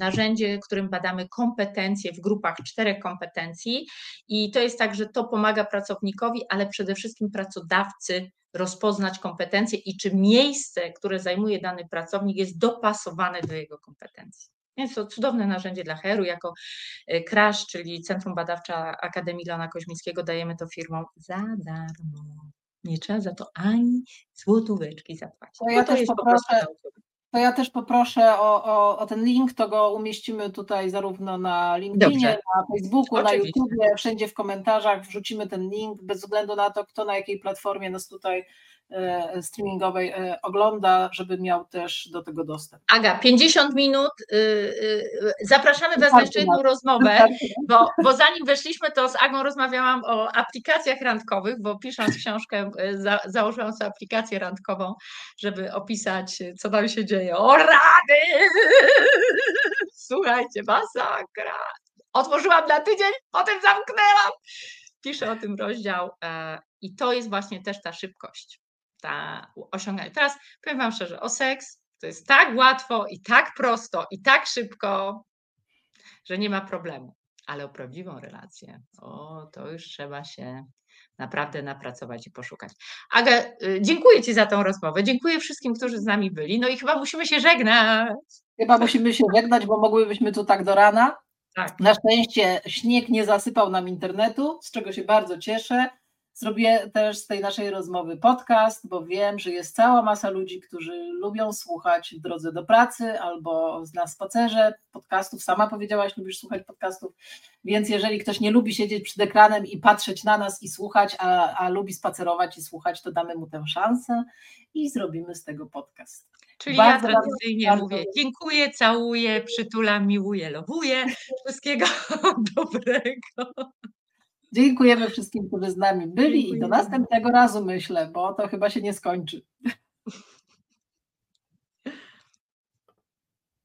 narzędzie, którym badamy kompetencje w grupach czterech kompetencji i to jest tak, że to pomaga pracownikowi, ale przede wszystkim pracodawcy rozpoznać kompetencje i czy miejsce, które zajmuje dany pracownik, jest dopasowane do jego kompetencji. Więc to cudowne narzędzie dla Heru. Jako CRASH, e, czyli Centrum Badawcza Akademii Lona Koźmińskiego, dajemy to firmom za darmo. Nie trzeba za to ani złotóweczki zapłacić. To ja to też poproszę, to ja też poproszę o, o, o, ten link, to go umieścimy tutaj zarówno na LinkedInie, Dobrze. na Facebooku, Oczywiście. na YouTubie, wszędzie w komentarzach wrzucimy ten link, bez względu na to, kto na jakiej platformie nas tutaj e, streamingowej e, ogląda, żeby miał też do tego dostęp. Aga, 50 minut. y, y, Zapraszamy Was na jeszcze jedną rozmowę, bo, bo zanim weszliśmy, to z Agą rozmawiałam o aplikacjach randkowych, bo pisząc książkę, y, za, założyłam sobie aplikację randkową, żeby opisać, y, co tam się dzieje. O rady! Słuchajcie, masakra. Otworzyłam na tydzień, potem zamknęłam. Piszę o tym rozdział e, i to jest właśnie też ta szybkość, ta osiąganie. Teraz powiem Wam szczerze, o seks to jest tak łatwo i tak prosto i tak szybko, że nie ma problemu. Ale o prawdziwą relację, o to już trzeba się naprawdę napracować i poszukać. Aga, y, dziękuję Ci za tą rozmowę. Dziękuję wszystkim, którzy z nami byli. No i chyba musimy się żegnać. Chyba musimy się żegnać, bo mogłybyśmy tu tak do rana. Tak. Na szczęście śnieg nie zasypał nam internetu, z czego się bardzo cieszę. Zrobię też z tej naszej rozmowy podcast, bo wiem, że jest cała masa ludzi, którzy lubią słuchać w drodze do pracy albo na spacerze podcastów. Sama powiedziałaś, lubisz słuchać podcastów, więc jeżeli ktoś nie lubi siedzieć przed ekranem i patrzeć na nas i słuchać, a, a lubi spacerować i słuchać, to damy mu tę szansę i zrobimy z tego podcast. Czyli Bardzo, ja tradycyjnie bardzo. mówię dziękuję, całuję, przytulam, miłuję, lowuję. Wszystkiego dobrego. Dziękujemy wszystkim, którzy z nami byli i do Dziękujemy. następnego razu myślę, bo to chyba się nie skończy.